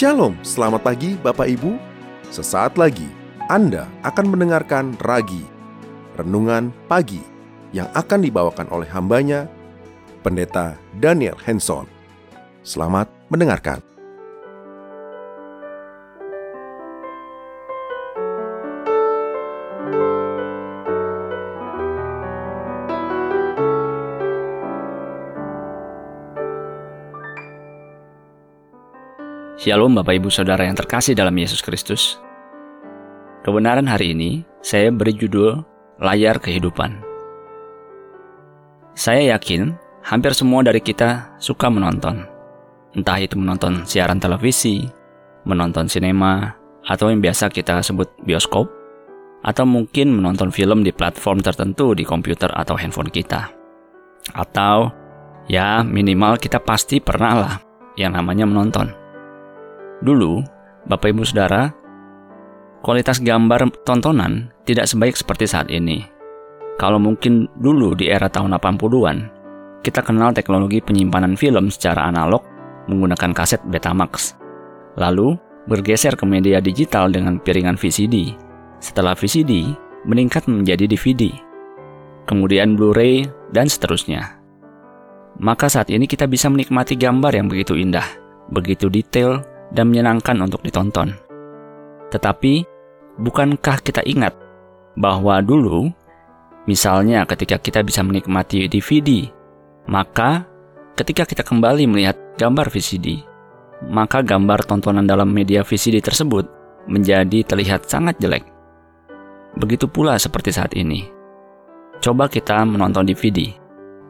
Shalom, selamat pagi Bapak Ibu. Sesaat lagi Anda akan mendengarkan Ragi, Renungan Pagi, yang akan dibawakan oleh hambanya, Pendeta Daniel Henson. Selamat mendengarkan. Shalom Bapak Ibu Saudara yang terkasih dalam Yesus Kristus. Kebenaran hari ini saya beri judul Layar Kehidupan. Saya yakin hampir semua dari kita suka menonton. Entah itu menonton siaran televisi, menonton sinema, atau yang biasa kita sebut bioskop, atau mungkin menonton film di platform tertentu di komputer atau handphone kita. Atau ya minimal kita pasti pernah lah yang namanya menonton. Dulu, Bapak Ibu Saudara, kualitas gambar tontonan tidak sebaik seperti saat ini. Kalau mungkin dulu di era tahun 80-an, kita kenal teknologi penyimpanan film secara analog menggunakan kaset Betamax. Lalu, bergeser ke media digital dengan piringan VCD. Setelah VCD, meningkat menjadi DVD. Kemudian Blu-ray, dan seterusnya. Maka saat ini kita bisa menikmati gambar yang begitu indah, begitu detail, dan menyenangkan untuk ditonton. Tetapi, bukankah kita ingat bahwa dulu, misalnya ketika kita bisa menikmati DVD, maka ketika kita kembali melihat gambar VCD, maka gambar tontonan dalam media VCD tersebut menjadi terlihat sangat jelek. Begitu pula seperti saat ini. Coba kita menonton DVD,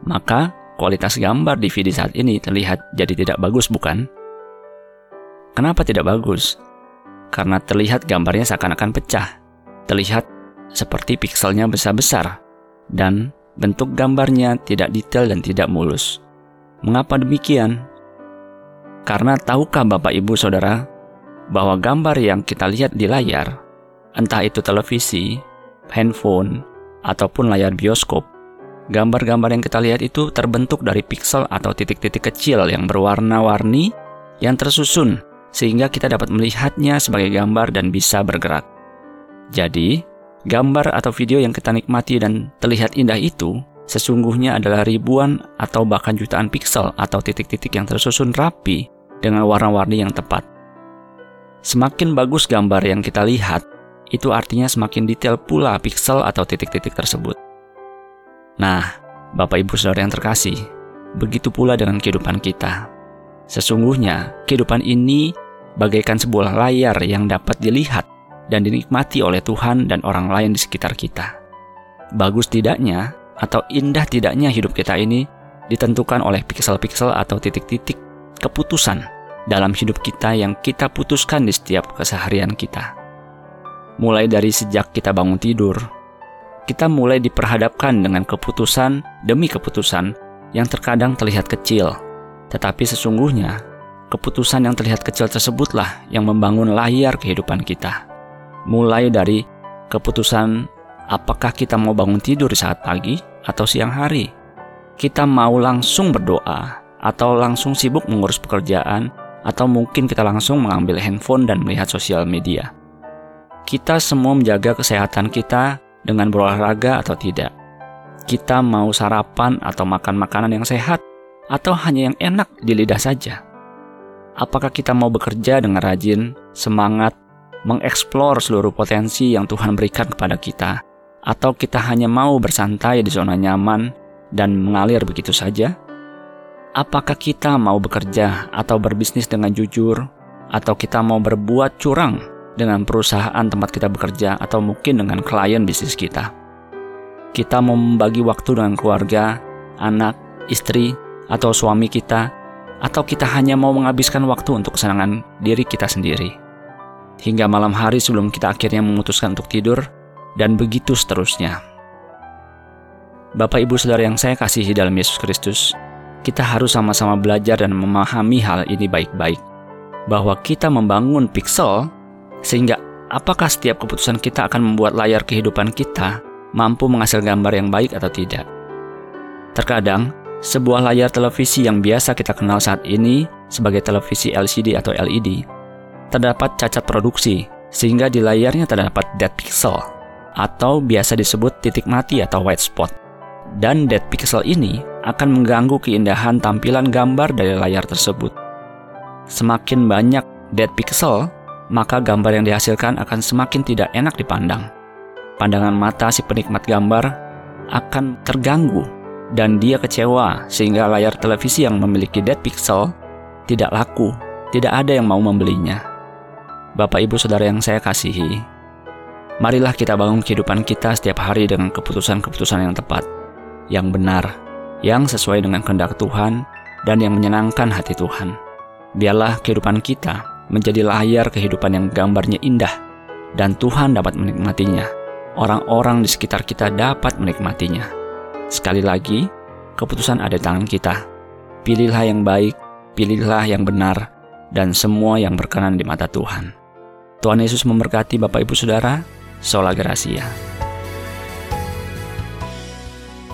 maka kualitas gambar DVD saat ini terlihat jadi tidak bagus, bukan? Kenapa tidak bagus? Karena terlihat gambarnya seakan-akan pecah. Terlihat seperti pikselnya besar-besar. Dan bentuk gambarnya tidak detail dan tidak mulus. Mengapa demikian? Karena tahukah Bapak Ibu Saudara bahwa gambar yang kita lihat di layar, entah itu televisi, handphone, ataupun layar bioskop, gambar-gambar yang kita lihat itu terbentuk dari piksel atau titik-titik kecil yang berwarna-warni yang tersusun sehingga kita dapat melihatnya sebagai gambar dan bisa bergerak. Jadi, gambar atau video yang kita nikmati dan terlihat indah itu sesungguhnya adalah ribuan atau bahkan jutaan piksel atau titik-titik yang tersusun rapi dengan warna-warni yang tepat. Semakin bagus gambar yang kita lihat, itu artinya semakin detail pula piksel atau titik-titik tersebut. Nah, Bapak Ibu Saudara yang terkasih, begitu pula dengan kehidupan kita. Sesungguhnya, kehidupan ini bagaikan sebuah layar yang dapat dilihat dan dinikmati oleh Tuhan dan orang lain di sekitar kita. Bagus tidaknya atau indah tidaknya hidup kita ini ditentukan oleh piksel-piksel atau titik-titik keputusan dalam hidup kita yang kita putuskan di setiap keseharian kita. Mulai dari sejak kita bangun tidur, kita mulai diperhadapkan dengan keputusan demi keputusan yang terkadang terlihat kecil, tetapi sesungguhnya, keputusan yang terlihat kecil tersebutlah yang membangun layar kehidupan kita. Mulai dari keputusan apakah kita mau bangun tidur di saat pagi atau siang hari. Kita mau langsung berdoa atau langsung sibuk mengurus pekerjaan atau mungkin kita langsung mengambil handphone dan melihat sosial media. Kita semua menjaga kesehatan kita dengan berolahraga atau tidak. Kita mau sarapan atau makan makanan yang sehat atau hanya yang enak di lidah saja? Apakah kita mau bekerja dengan rajin, semangat, mengeksplor seluruh potensi yang Tuhan berikan kepada kita, atau kita hanya mau bersantai di zona nyaman dan mengalir begitu saja? Apakah kita mau bekerja atau berbisnis dengan jujur, atau kita mau berbuat curang dengan perusahaan tempat kita bekerja, atau mungkin dengan klien bisnis kita? Kita mau membagi waktu dengan keluarga, anak, istri, atau suami kita, atau kita hanya mau menghabiskan waktu untuk kesenangan diri kita sendiri. Hingga malam hari sebelum kita akhirnya memutuskan untuk tidur, dan begitu seterusnya. Bapak Ibu Saudara yang saya kasihi dalam Yesus Kristus, kita harus sama-sama belajar dan memahami hal ini baik-baik. Bahwa kita membangun pixel, sehingga apakah setiap keputusan kita akan membuat layar kehidupan kita mampu menghasilkan gambar yang baik atau tidak. Terkadang, sebuah layar televisi yang biasa kita kenal saat ini sebagai televisi LCD atau LED terdapat cacat produksi, sehingga di layarnya terdapat dead pixel, atau biasa disebut titik mati atau white spot. Dan dead pixel ini akan mengganggu keindahan tampilan gambar dari layar tersebut. Semakin banyak dead pixel, maka gambar yang dihasilkan akan semakin tidak enak dipandang. Pandangan mata si penikmat gambar akan terganggu dan dia kecewa sehingga layar televisi yang memiliki dead pixel tidak laku, tidak ada yang mau membelinya. Bapak Ibu Saudara yang saya kasihi, marilah kita bangun kehidupan kita setiap hari dengan keputusan-keputusan yang tepat, yang benar, yang sesuai dengan kehendak Tuhan dan yang menyenangkan hati Tuhan. Biarlah kehidupan kita menjadi layar kehidupan yang gambarnya indah dan Tuhan dapat menikmatinya. Orang-orang di sekitar kita dapat menikmatinya. Sekali lagi, keputusan ada tangan kita. Pilihlah yang baik, pilihlah yang benar, dan semua yang berkenan di mata Tuhan. Tuhan Yesus memberkati Bapak Ibu Saudara. Sola Gracia.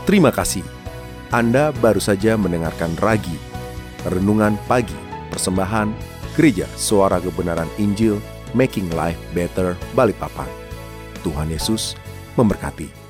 Terima kasih. Anda baru saja mendengarkan Ragi, Renungan Pagi, Persembahan, Gereja Suara Kebenaran Injil, Making Life Better, Balikpapan. Tuhan Yesus memberkati.